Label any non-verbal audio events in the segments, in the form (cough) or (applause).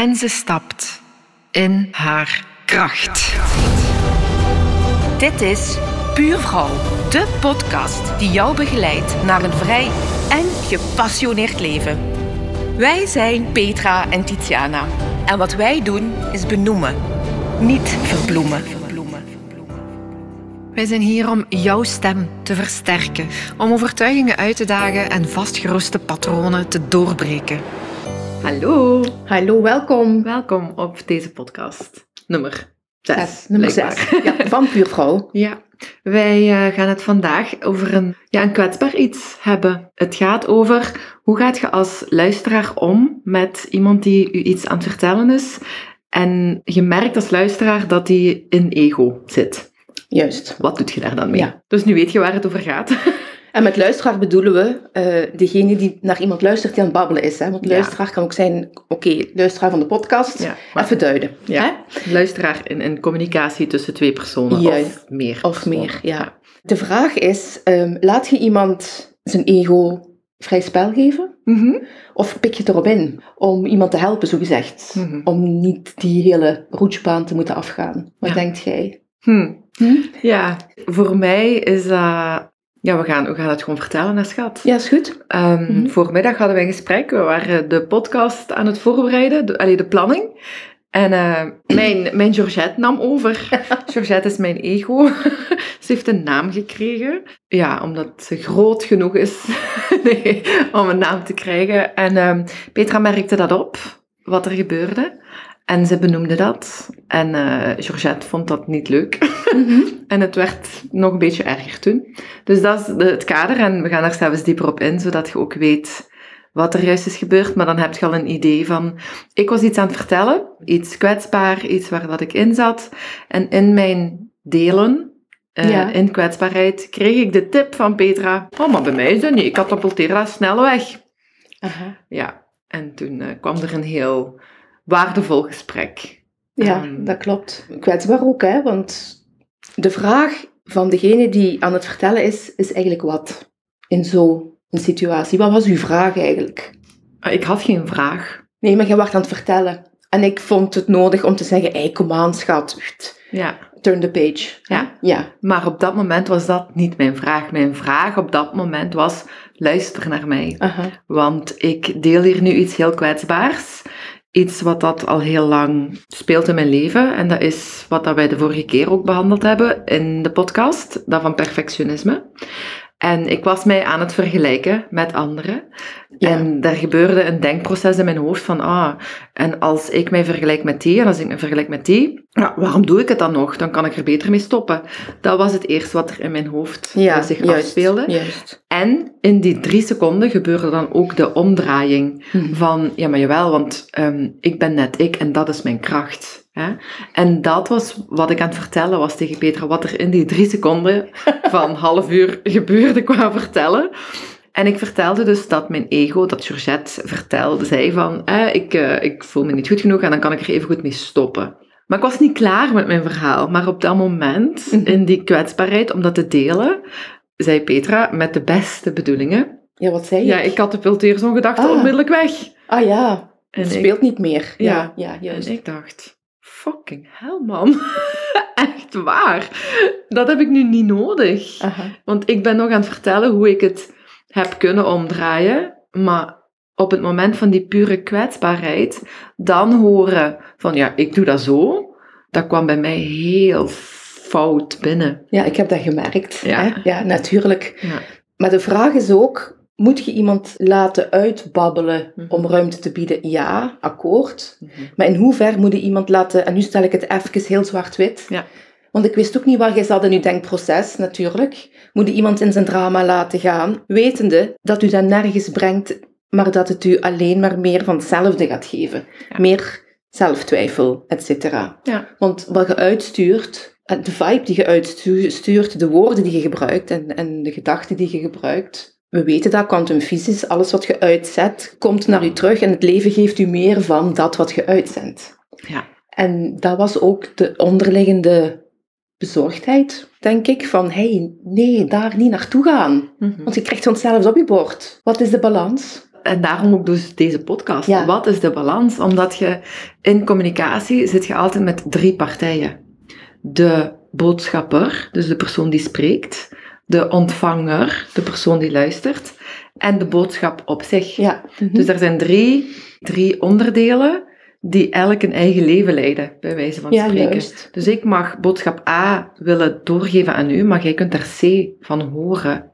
En ze stapt in haar kracht. Dit is Puurvrouw, de podcast die jou begeleidt naar een vrij en gepassioneerd leven. Wij zijn Petra en Tiziana. En wat wij doen is benoemen, niet verbloemen. Wij zijn hier om jouw stem te versterken, om overtuigingen uit te dagen en vastgeroeste patronen te doorbreken. Hallo, Hallo, welkom. welkom op deze podcast. Nummer 6. Zes, nummer 6. Ja, (laughs) van Puurvrouw. Ja, wij eh, gaan het vandaag over een, ja, een kwetsbaar iets hebben. Het gaat over hoe gaat je als luisteraar om met iemand die u iets aan het vertellen is en je merkt als luisteraar dat die in ego zit. Juist. Wat doet je daar dan mee? Ja. Dus nu weet je waar het over gaat. (laughs) En met luisteraar bedoelen we eh, degene die naar iemand luistert die aan het babbelen is. Hè? Want Ja. luisteraar kan ook zijn, oké, luisteraar van de podcast. Ja, maar- Even duiden. Ja. Hè? Luisteraar in, in communicatie tussen twee personen Juist. of meer. Of personen. meer, ja. De vraag is, ehm, laat je iemand zijn ego vrij spel geven? Mhm. Of pik je het erop in om iemand te helpen, zogezegd? Mhm. Om niet die hele roetsbaan te moeten afgaan. Wat denkt jij? Hm. Hm? Ja, voor mij is dat... Ja, we gaan, we gaan het gewoon vertellen, hè, schat. Ja, is goed. Ehm, Mhm. Voormiddag hadden we een gesprek. We waren de podcast aan het voorbereiden, de, allee, de planning. En eh, (clears throat) mijn, mijn Georgette nam over. (laughs) Georgette is mijn ego. (laughs) ze heeft een naam gekregen. Ja, omdat ze groot genoeg is (laughs) nee, om een naam te krijgen. En ehm, Petra merkte dat op, wat er gebeurde. En ze benoemde dat. En eh, Georgette vond dat niet leuk. Mhm. (laughs) En het werd nog een beetje erger toen. Dus dat is de- het kader en we gaan daar zelfs dieper op in, zodat je ook weet wat er juist is gebeurd. Maar dan heb je al een idee van, ik was iets aan het vertellen, iets kwetsbaar, iets waar dat ik in zat. En in mijn delen, eh, Ja. in kwetsbaarheid, kreeg ik de tip van Petra, oh maar bij mij is dat niet, ik katapulteer dat snel weg. Aha. Ja, en toen eh, kwam er een heel waardevol gesprek. Ja, Ehm, dat klopt. Kwetsbaar ook, hè? Want de vraag van degene die aan het vertellen is, is eigenlijk wat in zo'n situatie? Wat was uw vraag eigenlijk? Ah, Ik had geen vraag. Nee, maar jij was aan het vertellen. En ik vond het nodig om te zeggen, hey, kom aan, schat. Ja, Turn the page. Ja. Ja. Maar op dat moment was dat niet mijn vraag. Mijn vraag op dat moment was: luister naar mij. Want ik deel hier nu iets heel kwetsbaars. Iets wat dat al heel lang speelt in mijn leven. En dat is wat dat wij de vorige keer ook behandeld hebben in de podcast. Dat van perfectionisme. En ik was mij aan het vergelijken met anderen. Ja. En daar gebeurde een denkproces in mijn hoofd van, ah, en als ik mij vergelijk met die, en als ik me vergelijk met die, ja, waarom doe ik het dan nog? Dan kan ik er beter mee stoppen. Dat was het eerste wat er in mijn hoofd eh, Ja, zich juist. afspeelde. Juist. En in die drie seconden gebeurde dan ook de omdraaiing Mhm. van, ja, maar jawel, want ehm, ik ben net ik en dat is mijn kracht. Hè? En dat was wat ik aan het vertellen was tegen Petra, wat er in die drie seconden van (laughs) half uur gebeurde qua vertellen. En ik vertelde dus dat mijn ego, dat Georgette vertelde, zei van, eh, ik, eh, ik voel me niet goed genoeg en dan kan ik er even goed mee stoppen. Maar ik was niet klaar met mijn verhaal. Maar op dat moment, Mhm. in die kwetsbaarheid om dat te delen, zei Petra met de beste bedoelingen. Ja, wat zei je? Ja, ik katapulteer zo'n gedachte Ah. onmiddellijk weg. Ah ja, En het ik, speelt niet meer. Ja. Ja, ja, juist. en ik dacht, fucking hell man. (laughs) Echt waar. Dat heb ik nu niet nodig. Want ik ben nog aan het vertellen hoe ik het heb kunnen omdraaien. Maar op het moment van die pure kwetsbaarheid, dan horen van ja, ik doe dat zo. Dat kwam bij mij heel fout binnen. Ja, ik heb dat gemerkt. Ja. Hè? ja natuurlijk. Ja. Maar de vraag is ook, moet je iemand laten uitbabbelen Mhm. om ruimte te bieden? Ja, akkoord. Maar in hoever moet je iemand laten, en nu stel ik het even heel zwart-wit, Ja. want ik wist ook niet waar jij zat in uw denkproces, natuurlijk. Moet je iemand in zijn drama laten gaan, wetende dat u dat nergens brengt, maar dat het u alleen maar meer van hetzelfde gaat geven. Ja. Meer zelftwijfel, et cetera. Ja. Want wat je uitstuurt, en de vibe die je uitstuurt, de woorden die je gebruikt en, en de gedachten die je gebruikt, we weten dat quantum fysisch, alles wat je uitzet, komt naar u terug en het leven geeft u meer van dat wat je uitzendt. Ja. En dat was ook de onderliggende bezorgdheid, denk ik, van hey, nee, daar niet naartoe gaan. Mhm. Want je krijgt vanzelf op je bord. Wat is de balans? En daarom ook dus deze podcast. Ja. Wat is de balans? Omdat je in communicatie zit je altijd met drie partijen. De boodschapper, dus de persoon die spreekt. De ontvanger, de persoon die luistert. En de boodschap op zich. Ja. Mhm. Dus er zijn drie, drie onderdelen die elk een eigen leven leiden, bij wijze van ja, spreken. juist. Dus ik mag boodschap A willen doorgeven aan u, maar jij kunt er C van horen.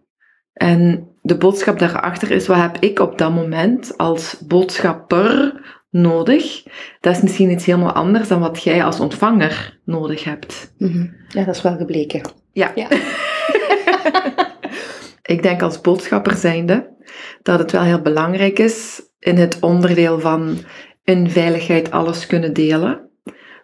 En de boodschap daarachter is, wat heb ik op dat moment als boodschapper nodig? Dat is misschien iets helemaal anders dan wat jij als ontvanger nodig hebt. Mhm. Ja, dat is wel gebleken. Ja. Ja. (laughs) (laughs) Ik denk als boodschapper zijnde dat het wel heel belangrijk is in het onderdeel van in veiligheid alles kunnen delen,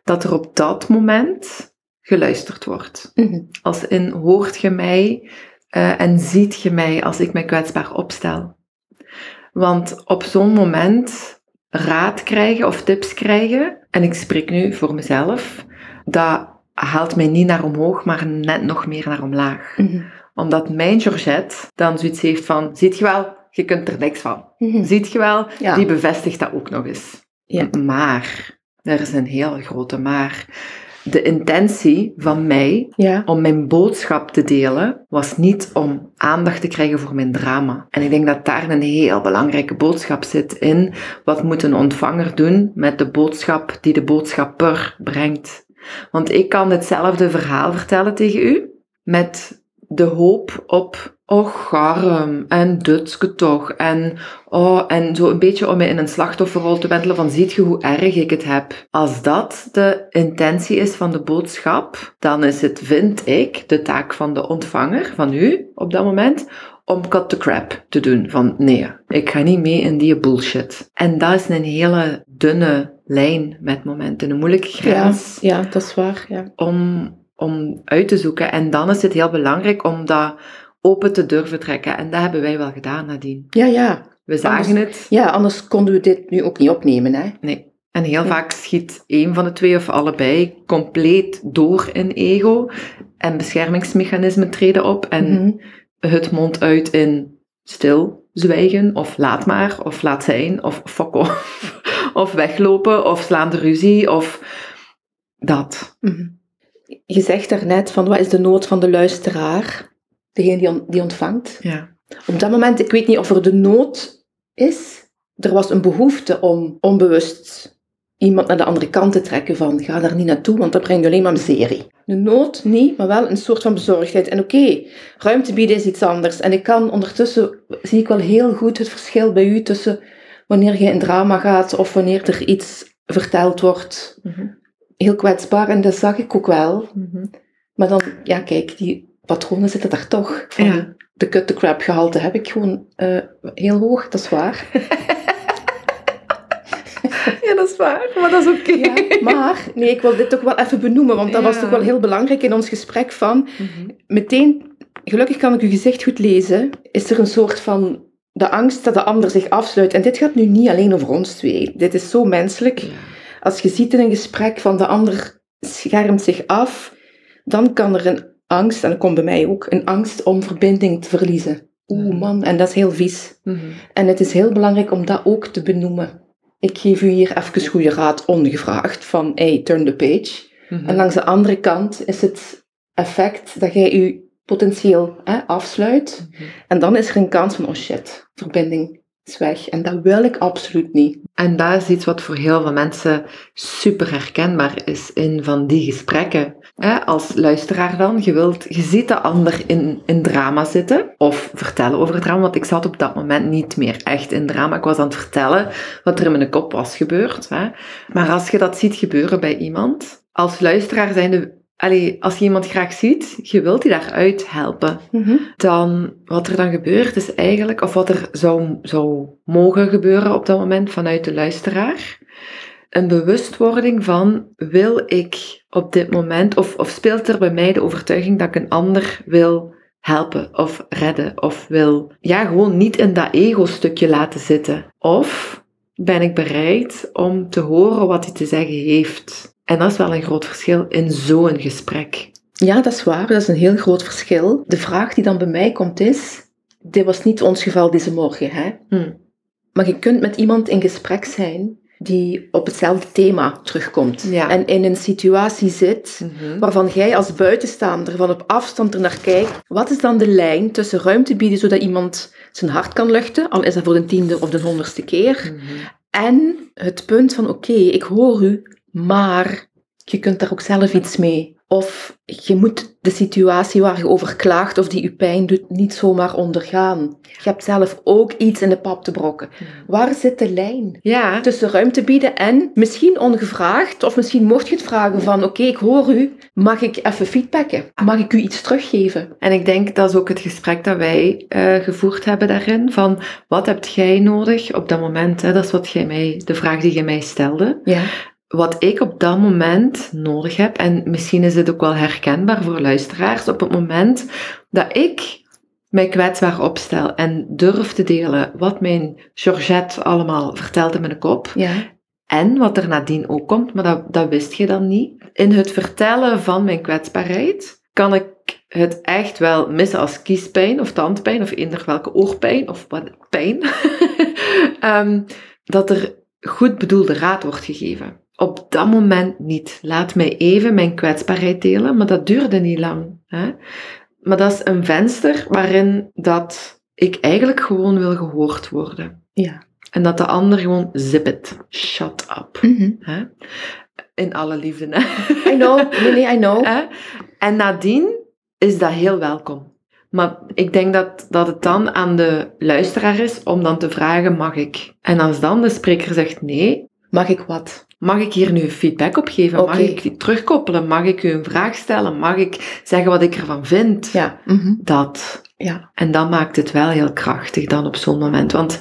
dat er op dat moment geluisterd wordt. Mhm. Als in hoort je mij eh, en ziet je mij als ik mij kwetsbaar opstel. Want op zo'n moment raad krijgen of tips krijgen, en ik spreek nu voor mezelf, dat haalt mij niet naar omhoog, maar net nog meer naar omlaag. Mhm. Omdat mijn Georgette dan zoiets heeft van, ziet je wel, je kunt er niks van. Mhm. Ziet je wel, Ja. die bevestigt dat ook nog eens. Ja. Maar, er is een heel grote maar. De intentie van mij Ja. om mijn boodschap te delen, was niet om aandacht te krijgen voor mijn drama. En ik denk dat daar een heel belangrijke boodschap zit in. Wat moet een ontvanger doen met de boodschap die de boodschapper brengt? Want ik kan hetzelfde verhaal vertellen tegen u, met de hoop op, oh garm, en dutske toch, en, oh, en zo een beetje om me in een slachtofferrol te wentelen van, ziet je hoe erg ik het heb? Als dat de intentie is van de boodschap, dan is het, vind ik, de taak van de ontvanger, van u, op dat moment, om cut the crap te doen. Van, nee, ik ga niet mee in die bullshit. En dat is een hele dunne lijn met momenten, een moeilijke Ja. grens ja, dat is waar. Ja. om, om uit te zoeken. En dan is het heel belangrijk om dat open te durven trekken. En dat hebben wij wel gedaan nadien. ja, ja. We zagen het. Ja, anders konden we dit nu ook niet opnemen. Hè? Nee. En heel Ja. vaak schiet één van de twee of allebei compleet door in ego. En beschermingsmechanismen treden op. En Mhm. het mondt uit in stil zwijgen. Of laat maar. Of laat zijn. Of fuck off. (laughs) Of weglopen. Of slaan de ruzie. Of dat. Mhm. Je zegt daarnet van wat is de nood van de luisteraar? Degene die, on- die ontvangt. Ja. Op dat moment, ik weet niet of er de nood is. Er was een behoefte om onbewust iemand naar de andere kant te trekken van ga daar niet naartoe, want dat brengt alleen maar miserie. De nood niet, maar wel een soort van bezorgdheid. En oké, ruimte bieden is iets anders. En ik kan ondertussen, zie ik wel heel goed het verschil bij u tussen wanneer je in drama gaat of wanneer er iets verteld wordt. Mhm. Heel kwetsbaar en dat zag ik ook wel. Mhm. Maar dan, ja kijk, die patronen zitten daar toch. Van Ja. De cut the crap gehalte heb ik gewoon eh, heel hoog, dat is waar. (laughs) Ja, dat is waar, maar dat is oké. Ja, maar, nee, ik wil dit toch wel even benoemen, want dat was toch wel heel belangrijk in ons gesprek van, Mhm. meteen, gelukkig kan ik uw gezicht goed lezen, is er een soort van de angst dat de ander zich afsluit. En dit gaat nu niet alleen over ons twee. Dit is zo menselijk. Als je ziet in een gesprek van de ander schermt zich af, dan kan er een angst, en dat komt bij mij ook, een angst om verbinding te verliezen. Oeh man, en dat is heel vies. Mhm. En het is heel belangrijk om dat ook te benoemen. Ik geef u hier even goede raad ongevraagd van hey, turn the page. Mhm. En langs de andere kant is het effect dat jij u potentieel hè, afsluit. Mhm. En dan is er een kans van, oh shit, verbinding is weg. En dat wil ik absoluut niet. En dat is iets wat voor heel veel mensen super herkenbaar is in van die gesprekken. Als luisteraar dan, je, wilt, je ziet de ander in, in drama zitten of vertellen over drama, want ik zat op dat moment niet meer echt in drama. Ik was aan het vertellen wat er in mijn kop was gebeurd. Maar als je dat ziet gebeuren bij iemand, als luisteraar zijnde, allee, als je iemand graag ziet, je wilt die daaruit helpen. dan wat er dan gebeurt is eigenlijk, of wat er zou, zou mogen gebeuren op dat moment vanuit de luisteraar, een bewustwording van wil ik op dit moment, of, of speelt er bij mij de overtuiging dat ik een ander wil helpen of redden, of wil ja, gewoon niet in dat ego-stukje laten zitten. Of ben ik bereid om te horen wat hij te zeggen heeft. En dat is wel een groot verschil in zo'n gesprek. Ja, dat is waar. Dat is een heel groot verschil. De vraag die dan bij mij komt is, dit was niet ons geval deze morgen, hè? Hm. Maar je kunt met iemand in gesprek zijn die op hetzelfde thema terugkomt. Ja. En in een situatie zit Mhm. waarvan jij als buitenstaander van op afstand ernaar kijkt. Wat is dan de lijn tussen ruimte bieden zodat iemand zijn hart kan luchten, al is dat voor de tiende of de honderdste keer, Mhm. en het punt van oké, ik hoor u, maar je kunt daar ook zelf iets mee. Of je moet de situatie waar je over klaagt of die je pijn doet niet zomaar ondergaan. Je hebt zelf ook iets in de pap te brokken. Waar zit de lijn? Ja, Tussen ruimte bieden en misschien ongevraagd, of misschien mocht je het vragen van oké, ik hoor u, mag ik even feedbacken? Mag ik u iets teruggeven? En ik denk dat is ook het gesprek dat wij eh, gevoerd hebben daarin. Van wat hebt jij nodig op dat moment? Hè? Dat is wat jij mij, de vraag die je mij stelde. Ja. Wat ik op dat moment nodig heb, en misschien is dit ook wel herkenbaar voor luisteraars, op het moment dat ik mij kwetsbaar opstel en durf te delen wat mijn Georgette allemaal vertelt in mijn kop, Ja. en wat er nadien ook komt, maar dat, dat wist je dan niet. In het vertellen van mijn kwetsbaarheid kan ik het echt wel missen als kiespijn of tandpijn of eender welke oorpijn of wat pijn. (laughs) Ehm, dat er goed bedoelde raad wordt gegeven. Op dat moment niet. Laat mij even mijn kwetsbaarheid delen, maar dat duurde niet lang. Hè? Maar dat is een venster waarin dat ik eigenlijk gewoon wil gehoord worden. Ja. En dat de ander gewoon zip it, shut up. Mhm. Hè? In alle liefde. Hè? I know, nee, I know. (laughs) Hè? En nadien is dat heel welkom. Maar ik denk dat, dat het dan aan de luisteraar is om dan te vragen, mag ik? En als dan de spreker zegt nee, Mag ik wat? Mag ik hier nu feedback op geven? Mag ik terugkoppelen? Mag ik u een vraag stellen? Mag ik zeggen wat ik ervan vind? Ja. Mhm. Dat. Ja. En dat maakt het wel heel krachtig dan op zo'n moment. Want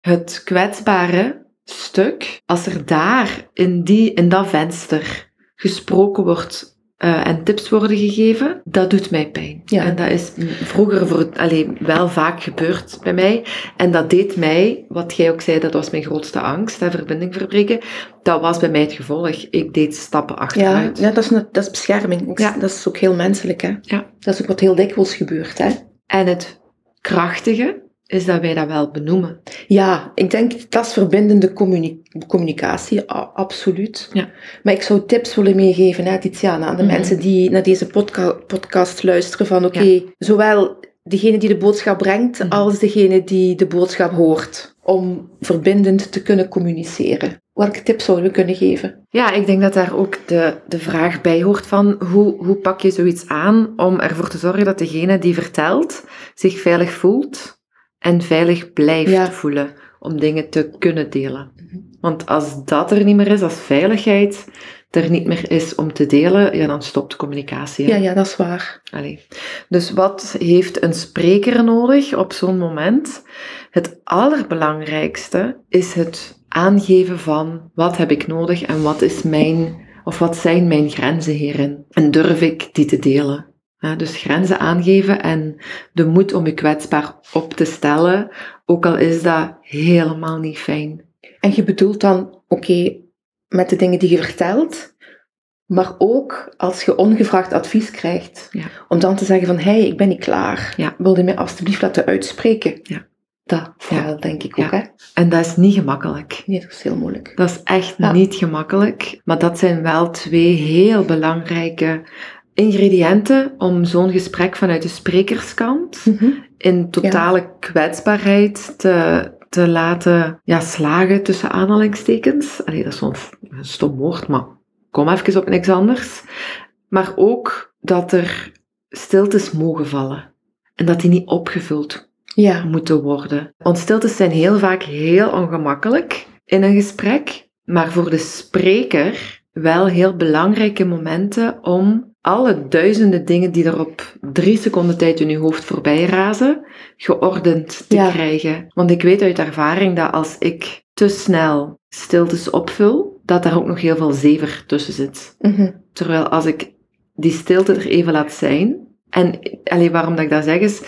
het kwetsbare stuk, als er daar in, die, in dat venster gesproken wordt eh, en tips worden gegeven, dat doet mij pijn. Ja. En dat is vroeger voor, allee, wel vaak gebeurd bij mij. En dat deed mij, wat jij ook zei, dat was mijn grootste angst, hè, verbinding verbreken. Dat was bij mij het gevolg. Ik deed stappen Ja, achteruit. ja dat, is een, dat is bescherming. Ja. Dat is ook heel menselijk. Hè? Ja. Dat is ook wat heel dikwijls gebeurt. Hè? En het krachtige is dat wij dat wel benoemen. Ja, ik denk dat is verbindende communi- communicatie, absoluut. Ja. Maar ik zou tips willen meegeven, hè, Tiziana, aan de Mhm. mensen die naar deze podca- podcast luisteren. Van oké, zowel degene die de boodschap brengt, Mhm. als degene die de boodschap hoort. Om verbindend te kunnen communiceren. Welke tips zouden we kunnen geven? Ja, ik denk dat daar ook de, de vraag bij hoort van hoe, hoe pak je zoiets aan om ervoor te zorgen dat degene die vertelt zich veilig voelt en veilig blijft Ja. voelen om dingen te kunnen delen. Mhm. Want als dat er niet meer is, als veiligheid er niet meer is om te delen, ja, dan stopt de communicatie. hè. Ja, ja, dat is waar. Allee. Dus wat heeft een spreker nodig op zo'n moment? Het allerbelangrijkste is het aangeven van wat heb ik nodig en wat is mijn of wat zijn mijn grenzen hierin? En durf ik die te delen? Ja, dus grenzen aangeven en de moed om je kwetsbaar op te stellen, ook al is dat helemaal niet fijn. En je bedoelt dan, oké, met de dingen die je vertelt, maar ook als je ongevraagd advies krijgt, Ja. om dan te zeggen van, hé, hey, ik ben niet klaar. Ja. Wil je mij alstublieft laten uitspreken? Ja. Dat vooral, denk ik ook, Ja. hè? En dat is niet gemakkelijk. Nee, dat is heel moeilijk. Dat is echt Ja. niet gemakkelijk. Maar dat zijn wel twee heel belangrijke ingrediënten om zo'n gesprek vanuit de sprekerskant in totale kwetsbaarheid te, te laten ja, slagen tussen aanhalingstekens. Allee, dat is zo'n stom woord, maar kom even op niks anders. Maar ook dat er stiltes mogen vallen. En dat die niet opgevuld Ja, moeten worden. Want stiltes zijn heel vaak heel ongemakkelijk in een gesprek, maar voor de spreker wel heel belangrijke momenten om alle duizenden dingen die er op drie seconden tijd in je hoofd voorbij razen, geordend te Ja. krijgen. Want ik weet uit ervaring dat als ik te snel stiltes opvul, dat daar ook nog heel veel zever tussen zit. mhm. Terwijl als ik die stilte er even laat zijn. En allee, waarom dat ik dat zeg is,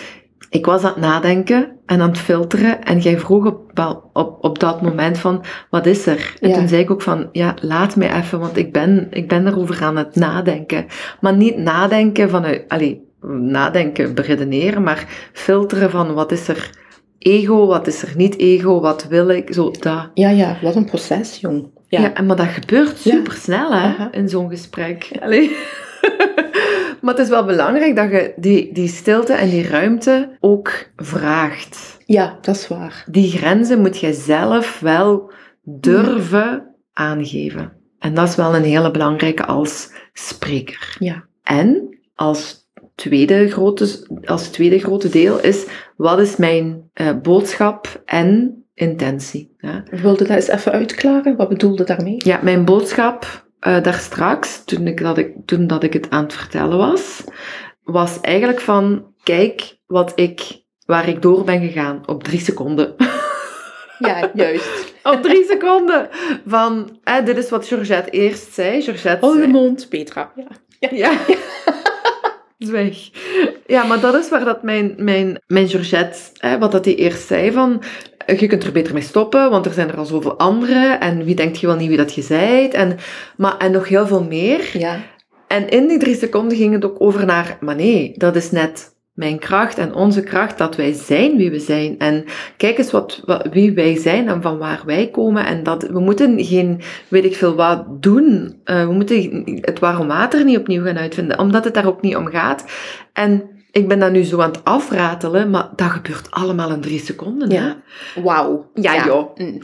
ik was aan het nadenken en aan het filteren. En jij vroeg op, op, op dat moment van, wat is er? En Ja. toen zei ik ook van, ja, laat mij even, want ik ben, ik ben erover aan het nadenken. Maar niet nadenken vanuit, allee, nadenken, beredeneren, maar filteren van, wat is er ego, wat is er niet ego, wat wil ik, zo dat. Ja, ja, wat een proces, jong. Ja, Ja. en maar dat gebeurt Ja. super snel hè, in zo'n gesprek. Allee. (laughs) maar het is wel belangrijk dat je die, die stilte en die ruimte ook vraagt. ja, dat is waar. Die grenzen moet je zelf wel durven aangeven. En dat is wel een hele belangrijke als spreker. Ja. En als tweede grote, als tweede grote deel is, wat is mijn eh, boodschap en intentie? Ja? Wilde dat eens even uitklaren? Wat bedoelde daarmee? Ja, mijn boodschap eh daar straks, toen, ik dat ik, toen dat ik het aan het vertellen was, was eigenlijk van, kijk wat ik, waar ik door ben gegaan op drie seconden. Ja, juist. (laughs) op drie seconden. Van, eh, dit is wat Georgette eerst zei. Georgette Hou je mond, Petra. Ja. Ja. (laughs) Zwijg. Ja, maar dat is waar dat mijn, mijn, mijn Georgette, wat dat hij eerst zei, van je kunt er beter mee stoppen, want er zijn er al zoveel anderen, en wie denkt je wel niet wie dat je zijt, en, maar, en nog heel veel meer. Ja. En in die drie seconden ging het ook over naar, maar nee, dat is net mijn kracht en onze kracht, dat wij zijn wie we zijn. En kijk eens wat, wat, wie wij zijn en van waar wij komen. En dat, we moeten geen, weet ik veel wat, doen. Eh, we moeten het waarom water niet opnieuw gaan uitvinden, omdat het daar ook niet om gaat. En ik ben dat nu zo aan het afratelen, maar dat gebeurt allemaal in drie seconden. Ja. Wauw. Ja, joh. (laughs) Mm.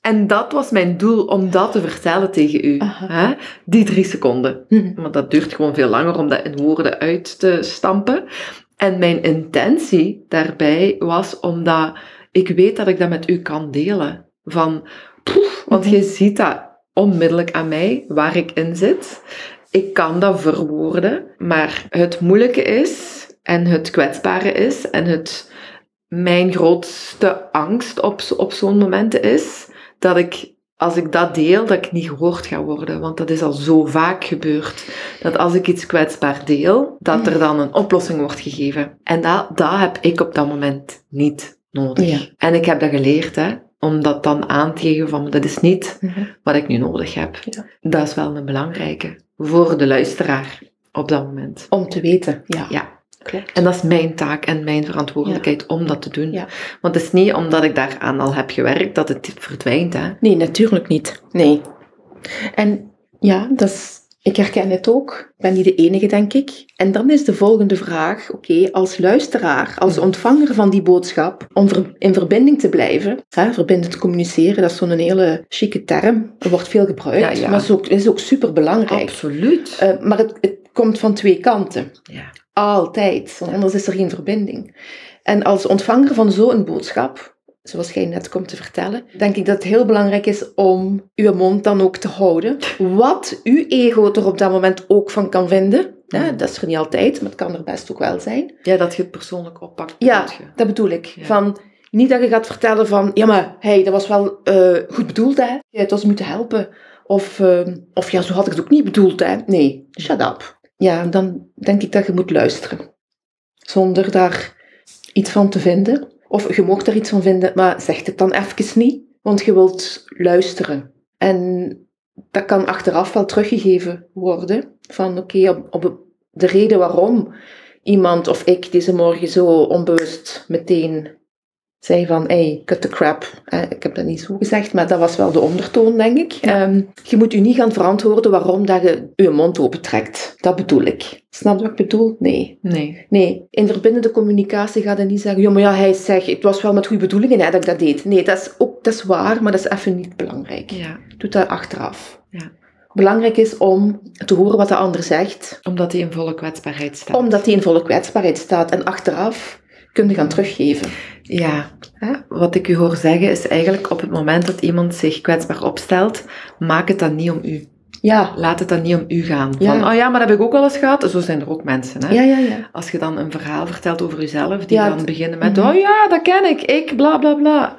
En dat was mijn doel, om dat te vertellen tegen u. Hè? Die drie seconden. Mhm. Maar dat duurt gewoon veel langer om dat in woorden uit te stampen. En mijn intentie daarbij was omdat ik weet dat ik dat met u kan delen. Van, poef, want Mhm. je ziet dat onmiddellijk aan mij, waar ik in zit. Ik kan dat verwoorden, maar het moeilijke is, en het kwetsbare is, en het, mijn grootste angst op, op zo'n momenten is, dat ik als ik dat deel, dat ik niet gehoord ga worden. Want dat is al zo vaak gebeurd. Dat als ik iets kwetsbaar deel, dat er dan een oplossing wordt gegeven. En dat, dat heb ik op dat moment niet nodig. Ja. En ik heb dat geleerd, hè. Om dat dan aan te geven van, dat is niet Mhm. wat ik nu nodig heb. Ja. Dat is wel een belangrijke. Voor de luisteraar op dat moment. Om te weten. Ja. Ja. Klopt. En dat is mijn taak en mijn verantwoordelijkheid om dat te doen. Ja. Want het is niet omdat ik daaraan al heb gewerkt dat het verdwijnt, hè. Nee, natuurlijk niet. Nee. En ja, dat is, ik herken het ook. Ik ben niet de enige, denk ik. En dan is de volgende vraag, oké, als luisteraar, als ontvanger van die boodschap, om in verbinding te blijven, hè, verbindend communiceren, dat is zo'n hele chique term. Er wordt veel gebruikt, Ja, ja. maar is ook, is ook super belangrijk. Absoluut. maar het, het komt van twee kanten. ja. Altijd, want anders is er geen verbinding. En als ontvanger van zo'n boodschap, zoals jij net komt te vertellen, denk ik dat het heel belangrijk is om uw mond dan ook te houden. Wat uw ego er op dat moment ook van kan vinden. Mm. dat is er niet altijd, maar het kan er best ook wel zijn. Ja, dat je het persoonlijk oppakt. Ja, je. dat bedoel ik. Ja. Van, niet dat je gaat vertellen van, ja maar, hey, dat was wel eh, goed bedoeld hè. Je hebt ons moeten helpen. Of, ehm, of ja, zo had ik het ook niet bedoeld hè. Nee, shut up. Ja, dan denk ik dat je moet luisteren. Zonder daar iets van te vinden. Of je mocht er iets van vinden, maar zeg het dan even niet. Want je wilt luisteren. En dat kan achteraf wel teruggegeven worden. Van oké, op, op de reden waarom iemand of ik deze morgen zo onbewust meteen zei van, hey, cut the crap. Eh, ik heb dat niet zo gezegd, maar dat was wel de ondertoon, denk ik. Ja. Ehm, je moet u niet gaan verantwoorden waarom dat je je mond opentrekt. Dat bedoel ik. Snap je wat ik bedoel? Nee. Nee. Nee, in verbindende communicatie gaat hij niet zeggen, ja, maar ja, hij zegt, het was wel met goede bedoelingen hè, dat ik dat deed. Nee, dat is, ook, dat is waar, maar dat is even niet belangrijk. Ja. Doe dat achteraf. Ja. Belangrijk is om te horen wat de ander zegt, Omdat hij in volle kwetsbaarheid staat. omdat hij in volle kwetsbaarheid staat. En achteraf kun je gaan teruggeven. Ja. Wat ik u hoor zeggen is eigenlijk op het moment dat iemand zich kwetsbaar opstelt, maak het dan niet om u. Ja, Laat het dan niet om u gaan. Ja. Van, oh ja, maar dat heb ik ook wel eens gehad. Zo zijn er ook mensen, hè. ja, ja. ja. Als je dan een verhaal vertelt over jezelf, die Ja, dan het- beginnen met, Mhm. oh ja, dat ken ik, ik, bla bla bla.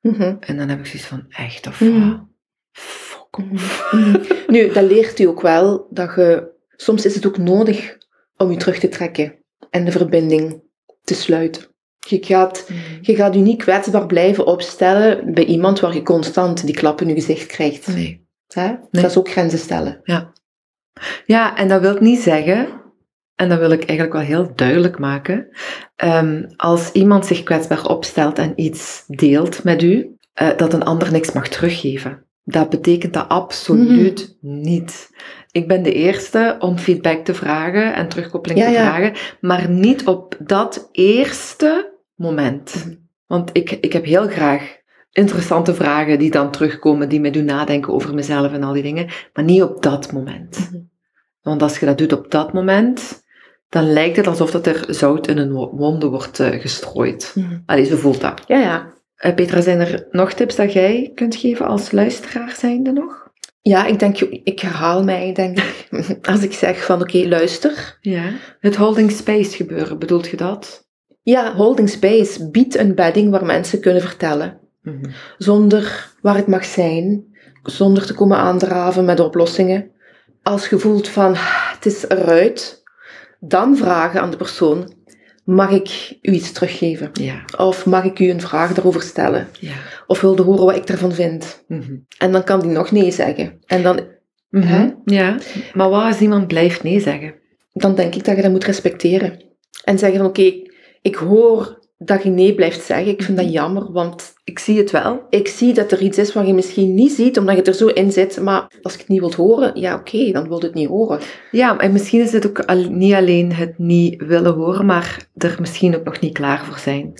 Mhm. En dan heb ik zoiets van, echt of Mhm. wat? Fuck. Mhm. Nu, dat leert u ook wel dat je... Soms is het ook nodig om je terug te trekken en de verbinding te sluiten. Je gaat, je gaat je niet kwetsbaar blijven opstellen bij iemand waar je constant die klap in je gezicht krijgt. Nee. Hè? Dat is ook grenzen stellen. Ja, en dat wil niet zeggen en dat wil ik eigenlijk wel heel duidelijk maken, ehm, als iemand zich kwetsbaar opstelt en iets deelt met u, uh, dat een ander niks mag teruggeven. Dat betekent dat absoluut Mhm. niet. Ik ben de eerste om feedback te vragen en terugkoppeling Ja, te ja. vragen, maar niet op dat eerste moment. Mhm. Want ik, ik heb heel graag interessante vragen die dan terugkomen, die mij doen nadenken over mezelf en al die dingen, maar niet op dat moment. Mhm. Want als je dat doet op dat moment, dan lijkt het alsof dat er zout in een wo- wonde wordt eh, gestrooid. Mhm. Allee, zo voelt dat. Ja, ja. Eh, Petra, zijn er nog tips dat jij kunt geven als luisteraar zijnde nog? Ja, ik denk, ik herhaal mij, denk ik. (laughs) Als ik zeg van, oké, luister. Ja. Het holding space gebeuren, bedoelt je dat? Ja, holding space biedt een bedding waar mensen kunnen vertellen. Zonder waar het mag zijn. Zonder te komen aandraven met oplossingen. Als je voelt van, "Ah, het is eruit. Dan vragen aan de persoon, mag ik u iets teruggeven? Ja. Of mag ik u een vraag daarover stellen? ja. Of wilde horen wat ik ervan vind? Mhm. En dan kan die nog nee zeggen. En dan, Mhm. Hè? Ja. Maar wat als iemand blijft nee zeggen? dan denk ik dat je dat moet respecteren. En zeggen van, oké, ik hoor dat je nee blijft zeggen. Ik vind dat jammer, want Ik zie het wel. ik zie dat er iets is wat je misschien niet ziet, omdat je er zo in zit. Maar als je het niet wilt horen, ja oké, dan wil je het niet horen. Ja, en misschien is het ook al- niet alleen het niet willen horen, maar er misschien ook nog niet klaar voor zijn.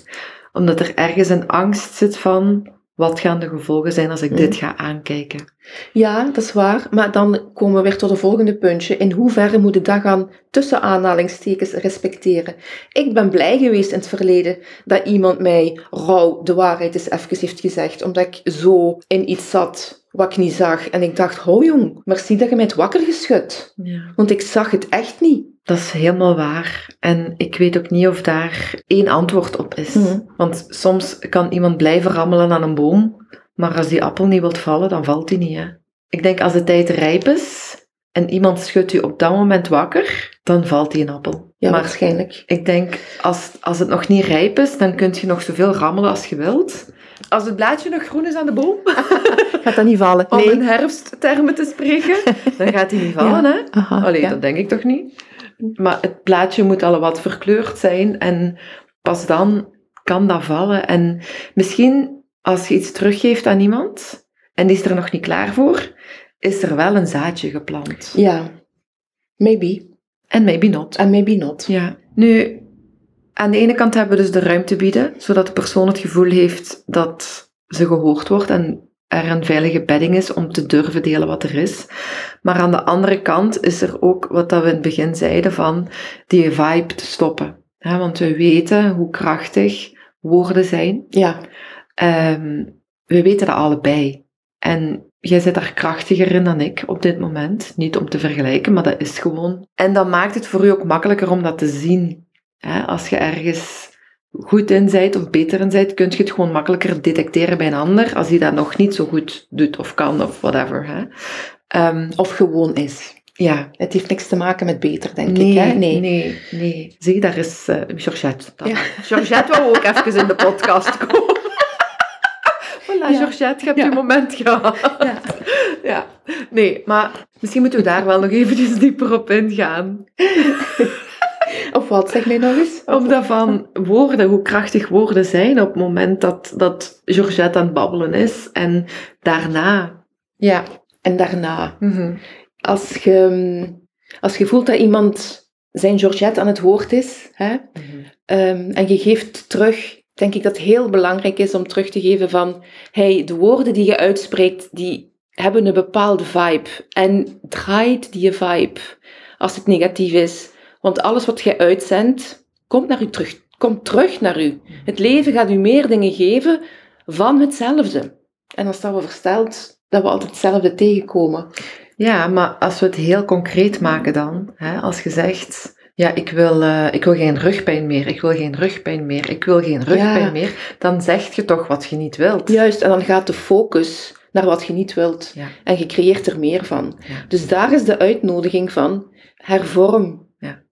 Omdat er ergens een angst zit van, wat gaan de gevolgen zijn als ik dit ga aankijken? Ja, dat is waar. Maar dan komen we weer tot het volgende puntje. In hoeverre moet je dat gaan tussen aanhalingstekens respecteren? Ik ben blij geweest in het verleden dat iemand mij rauw de waarheid eens even heeft gezegd. Omdat ik zo in iets zat wat ik niet zag. En ik dacht, hou jong, merci dat je mij het wakker geschud. Ja. Want ik zag het echt niet. Dat is helemaal waar. En ik weet ook niet of daar één antwoord op is. Mhm. Want soms kan iemand blijven rammelen aan een boom, maar als die appel niet wilt vallen, dan valt die niet. Hè? Ik denk als de tijd rijp is en iemand schudt u op dat moment wakker, dan valt die een appel. Ja, maar waarschijnlijk. ik denk, als, als het nog niet rijp is, dan kun je nog zoveel rammelen als je wilt. Als het blaadje nog groen is aan de boom, (laughs) Gaat dat niet vallen? om in herfsttermen te spreken, dan gaat hij niet (laughs) vallen, hè? Aha, Allee, ja. dat denk ik toch niet? Maar het plaatje moet al wat verkleurd zijn en pas dan kan dat vallen. En misschien als je iets teruggeeft aan iemand en die is er nog niet klaar voor, is er wel een zaadje geplant. Ja, maybe. En maybe not. And maybe not. Ja. Nu, aan de ene kant hebben we dus de ruimte bieden, zodat de persoon het gevoel heeft dat ze gehoord wordt en er een veilige bedding is om te durven delen wat er is. Maar aan de andere kant is er ook wat dat we in het begin zeiden van die vibe te stoppen. want we weten hoe krachtig woorden zijn. Ja, Ehm, we weten dat allebei. En jij zit daar krachtiger in dan ik op dit moment. Niet om te vergelijken, maar dat is gewoon. En dat maakt het voor u ook makkelijker om dat te zien. Als je ergens goed in bent of beter in bent, kun je het gewoon makkelijker detecteren bij een ander als die dat nog niet zo goed doet of kan of whatever. Hè. Ehm, of gewoon is. ja, Het heeft niks te maken met beter, denk nee, ik. Hè? nee, nee, Zie, daar is eh Georgette. dan. Ja. (laughs) Georgette wou ook even in de podcast komen. (laughs) Voilà, Ja. Georgette, je hebt Ja. je moment gehad. Ja. (laughs) Ja, nee, maar misschien moeten we daar wel nog eventjes dieper op ingaan. Of wat, zeg mij nog eens? Omdat van woorden, hoe krachtig woorden zijn op het moment dat, dat Georgette aan het babbelen is. En daarna. Ja, en daarna. Mhm. Als je, als je voelt dat iemand zijn Georgette aan het woord is, hè, ehm, en je geeft terug, denk ik dat het heel belangrijk is om terug te geven van, hey, de woorden die je uitspreekt, die hebben een bepaalde vibe. En draait die vibe als het negatief is. Want alles wat je uitzendt, komt naar u terug. Komt terug naar u. Het leven gaat u meer dingen geven van hetzelfde. En dan staan we versteld dat we altijd hetzelfde tegenkomen. Ja, maar als we het heel concreet maken dan, hè, als je zegt, ja, ik wil, eh, ik wil geen rugpijn meer, ik wil geen rugpijn meer, ik wil geen rugpijn Ja. meer, dan zeg je toch wat je niet wilt. Juist, en dan gaat de focus naar wat je niet wilt. Ja. En je creëert er meer van. Ja. Dus daar is de uitnodiging van hervorm.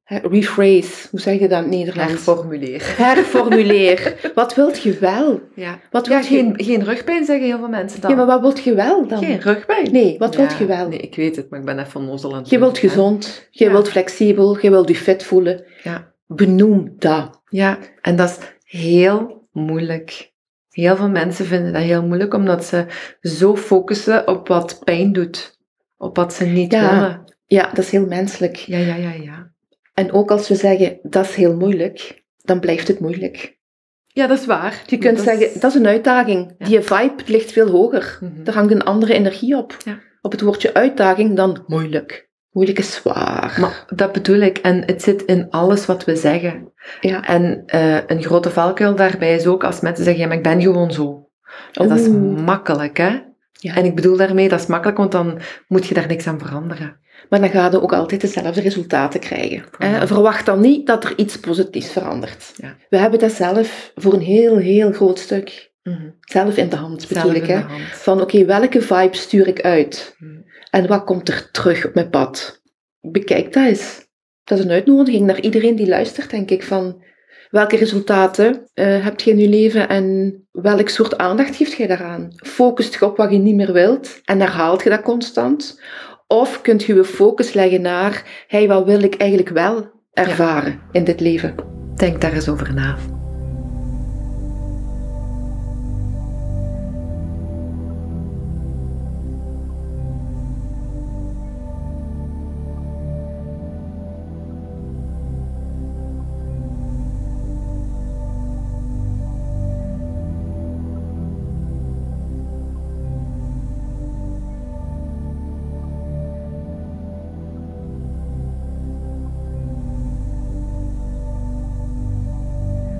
Rephrase, hoe zeg je dat in het Nederlands? Herformuleer. Herformuleer. (laughs) wat wilt je wel? Ja. Wat Ja, je... geen, geen rugpijn zeggen heel veel mensen dan. Ja, maar wat wilt je wel dan? Geen rugpijn. Nee, wat Ja, wilt je wel? Nee, ik weet het, maar ik ben even onnozel aan het Je wilt gezond, je wilt flexibel, je wilt je fit voelen. Ja. Benoem dat. Ja, en dat is heel moeilijk. Heel veel mensen vinden dat heel moeilijk, omdat ze zo focussen op wat pijn doet. Op wat ze niet Ja. willen. Ja, dat is heel menselijk. Ja, ja, ja, ja. En ook als we zeggen, dat is heel moeilijk, dan blijft het moeilijk. Ja, dat is waar. Je kunt Dat is- zeggen, dat is een uitdaging. Ja. Die vibe ligt veel hoger. Mhm. Er hangt een andere energie op. Ja. Op het woordje uitdaging dan moeilijk. Moeilijk is zwaar. Maar dat bedoel ik. En het zit in alles wat we zeggen. ja. En eh, een grote valkuil daarbij is ook als mensen zeggen, ja, maar ik ben gewoon zo. En dat is makkelijk, hè? Ja. En ik bedoel daarmee, dat is makkelijk, want dan moet je daar niks aan veranderen. Maar dan ga je ook altijd dezelfde resultaten krijgen. hè. Voilà. Verwacht dan niet dat er iets positiefs verandert. Ja. We hebben dat zelf voor een heel, heel groot stuk Mhm. zelf in de hand, bedoel Zelf ik. Hè? hand. Van oké, welke vibe stuur ik uit? Mhm. En wat komt er terug op mijn pad? Bekijk dat eens. Dat is een uitnodiging naar iedereen die luistert, denk ik. Van welke resultaten eh heb je in je leven en welk soort aandacht geeft je daaraan? Focust je op wat je niet meer wilt en herhaalt je dat constant? Of kunt je je focus leggen naar, hey, wat wil ik eigenlijk wel ervaren in dit leven? Denk daar eens over na.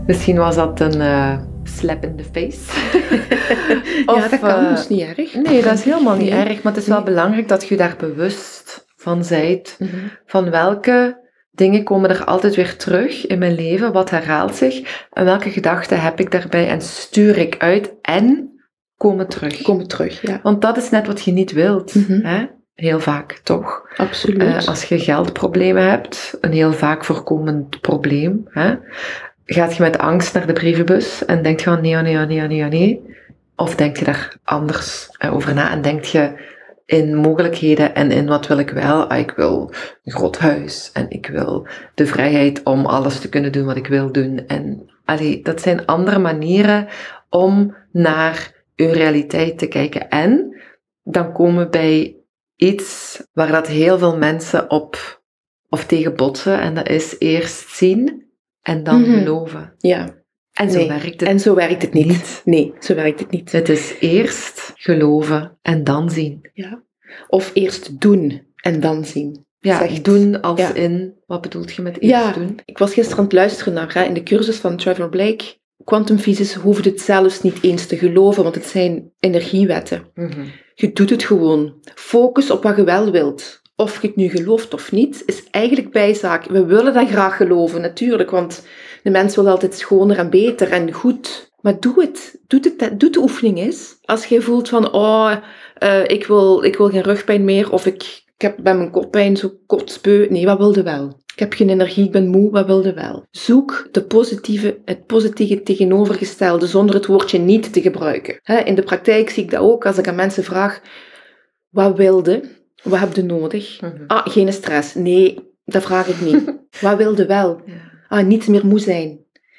Misschien was dat een eh, slap in the face. (laughs) ja, Of, dat kan, eh, dat is niet erg. Nee, dat is helemaal niet Nee. erg. Maar het is wel Nee. belangrijk dat je daar bewust van zijt. Mhm. Van welke dingen komen er altijd weer terug in mijn leven? Wat herhaalt zich? En welke gedachten heb ik daarbij? En stuur ik uit en komen terug. Komen terug, ja. Want dat is net wat je niet wilt. Mhm. Hè? Heel vaak, toch? Absoluut. Eh, als je geldproblemen hebt, een heel vaak voorkomend probleem, hè, gaat je met angst naar de brievenbus en denkt je van nee, oh nee, oh nee, oh nee, nee. Of denk je daar anders eh, over na en denk je in mogelijkheden en in wat wil ik wel? Ah, ik wil een groot huis en ik wil de vrijheid om alles te kunnen doen wat ik wil doen. En allee, dat zijn andere manieren om naar uw realiteit te kijken. En dan komen we bij iets waar dat heel veel mensen op of tegen botsen. En dat is eerst zien en dan Mhm. geloven. ja. En zo Nee. werkt het En zo werkt het niet. niet. Nee, zo werkt het niet. Het is eerst geloven en dan zien. Ja. Of eerst doen en dan zien. Ja, Zegt- doen als ja. in, wat bedoelt je met eerst Ja, doen? ik was gisteren aan het luisteren naar, hè, in de cursus van Trevor Blake. Quantumfysisch hoeft het zelfs niet eens te geloven, want het zijn energiewetten. Mhm. Je doet het gewoon. Focus op wat je wel wilt. Of je het nu gelooft of niet, is eigenlijk bijzaak. We willen dat graag geloven, natuurlijk, want de mens wil altijd schoner en beter en goed. Maar doe het. Doe, het, doe de oefening eens. Als je voelt van, oh, eh, ik, wil, ik wil geen rugpijn meer, of ik, ik heb bij mijn koppijn zo kotsbeu. Nee, wat wilde wel? Ik heb geen energie, ik ben moe, wat wilde wel? Zoek de positieve, het positieve tegenovergestelde zonder het woordje niet te gebruiken. In de praktijk zie ik dat ook als ik aan mensen vraag, wat wilde? Wat heb je nodig? Mhm. Ah, geen stress. Nee, dat vraag ik niet. (laughs) Wat wilde wel? Ja. Ah, niet meer moe zijn.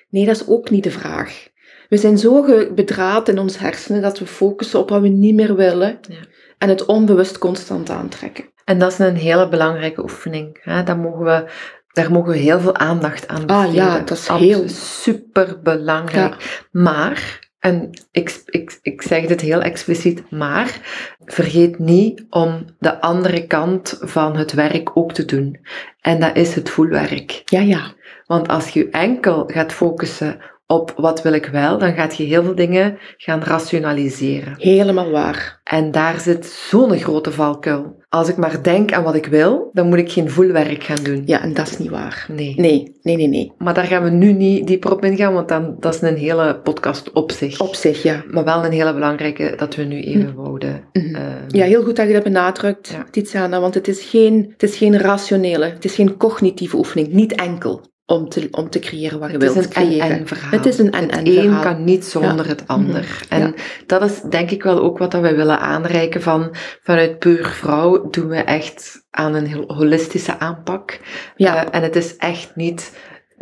Nee, dat is ook niet de vraag. We zijn zo bedraad in ons hersenen dat we focussen op wat we niet meer willen Ja. en het onbewust constant aantrekken. En dat is een hele belangrijke oefening. Hè? Daar, mogen we, daar mogen we heel veel aandacht aan Ah, besteden. ja, dat is heel- super belangrijk. Maar, en ik, ik, ik zeg dit heel expliciet, maar vergeet niet om de andere kant van het werk ook te doen. En dat is het voelwerk. Ja, ja. Want als je enkel gaat focussen op wat wil ik wel, dan gaat je heel veel dingen gaan rationaliseren. Helemaal waar. En daar zit zo'n grote valkuil. Als ik maar denk aan wat ik wil, dan moet ik geen voelwerk gaan doen. Ja, en dat is niet waar. Nee. Nee, nee, nee, nee. Maar daar gaan we nu niet dieper op ingaan, want dan, dat is een hele podcast op zich. Op zich, ja. Maar wel een hele belangrijke dat we nu even Hm. wouden. Mhm. ehm, Ja, heel goed dat je dat benadrukt, Ja. Tiziana, want het is, geen, het is geen rationele, het is geen cognitieve oefening, niet enkel om te, om te creëren wat je Het is wilt een creëren. en-en verhaal. Het is een Het en-en een verhaal. kan niet zonder Ja. het ander. Mhm. En Ja. dat is denk ik wel ook wat dat wij willen aanreiken van vanuit Puur Vrouw doen we echt aan een heel holistische aanpak. Ja. Eh, en het is echt niet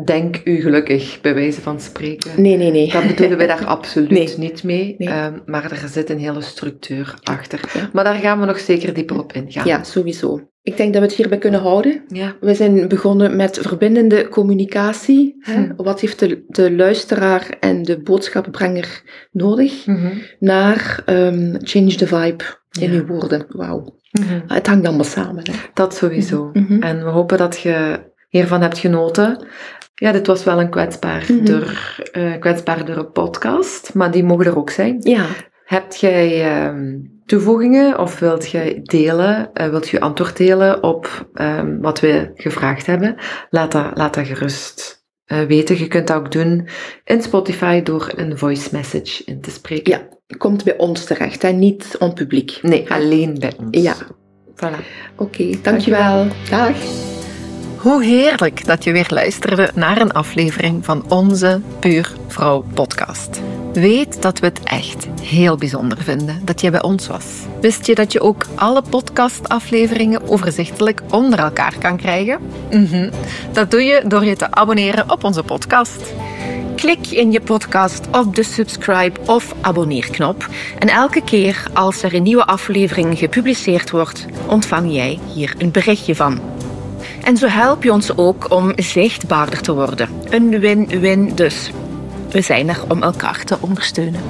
denk u gelukkig, bij wijze van spreken. Nee, nee, nee. Dat bedoelen wij daar (laughs) absoluut Nee. niet mee. Nee. Ehm, maar er zit een hele structuur achter. Ja. Maar daar gaan we nog zeker dieper op ingaan. Ja, sowieso. Ik denk dat we het hierbij kunnen houden. Ja. We zijn begonnen met verbindende communicatie. Hè? Hm. Wat heeft de, de luisteraar en de boodschappenbrenger nodig? Mhm. Naar ehm, change the vibe in Ja. uw woorden. Wauw. Mhm. Het hangt allemaal samen. Hè? Dat sowieso. Mhm. En we hopen dat je hiervan hebt genoten. Ja, dit was wel een kwetsbaarder, eh, kwetsbaardere podcast, maar die mogen er ook zijn. Ja. Hebt jij ehm, toevoegingen of wilt jij delen, eh, wilt je antwoord delen op ehm, wat we gevraagd hebben? Laat dat, laat dat gerust eh, weten. Je kunt dat ook doen in Spotify door een voice message in te spreken. Ja. Komt bij ons terecht, hè? niet on publiek. Nee, alleen bij ons. Ja. Voilà. Oké, dankjewel. Dag. Hoe heerlijk dat je weer luisterde naar een aflevering van onze Puur Vrouw podcast. Weet dat we het echt heel bijzonder vinden dat je bij ons was. Wist je dat je ook alle podcastafleveringen overzichtelijk onder elkaar kan krijgen? Mhm. Dat doe je door je te abonneren op onze podcast. Klik in je podcast op de subscribe of abonneerknop. En elke keer als er een nieuwe aflevering gepubliceerd wordt, ontvang jij hier een berichtje van. En zo help je ons ook om zichtbaarder te worden. Een win-win dus. We zijn er om elkaar te ondersteunen.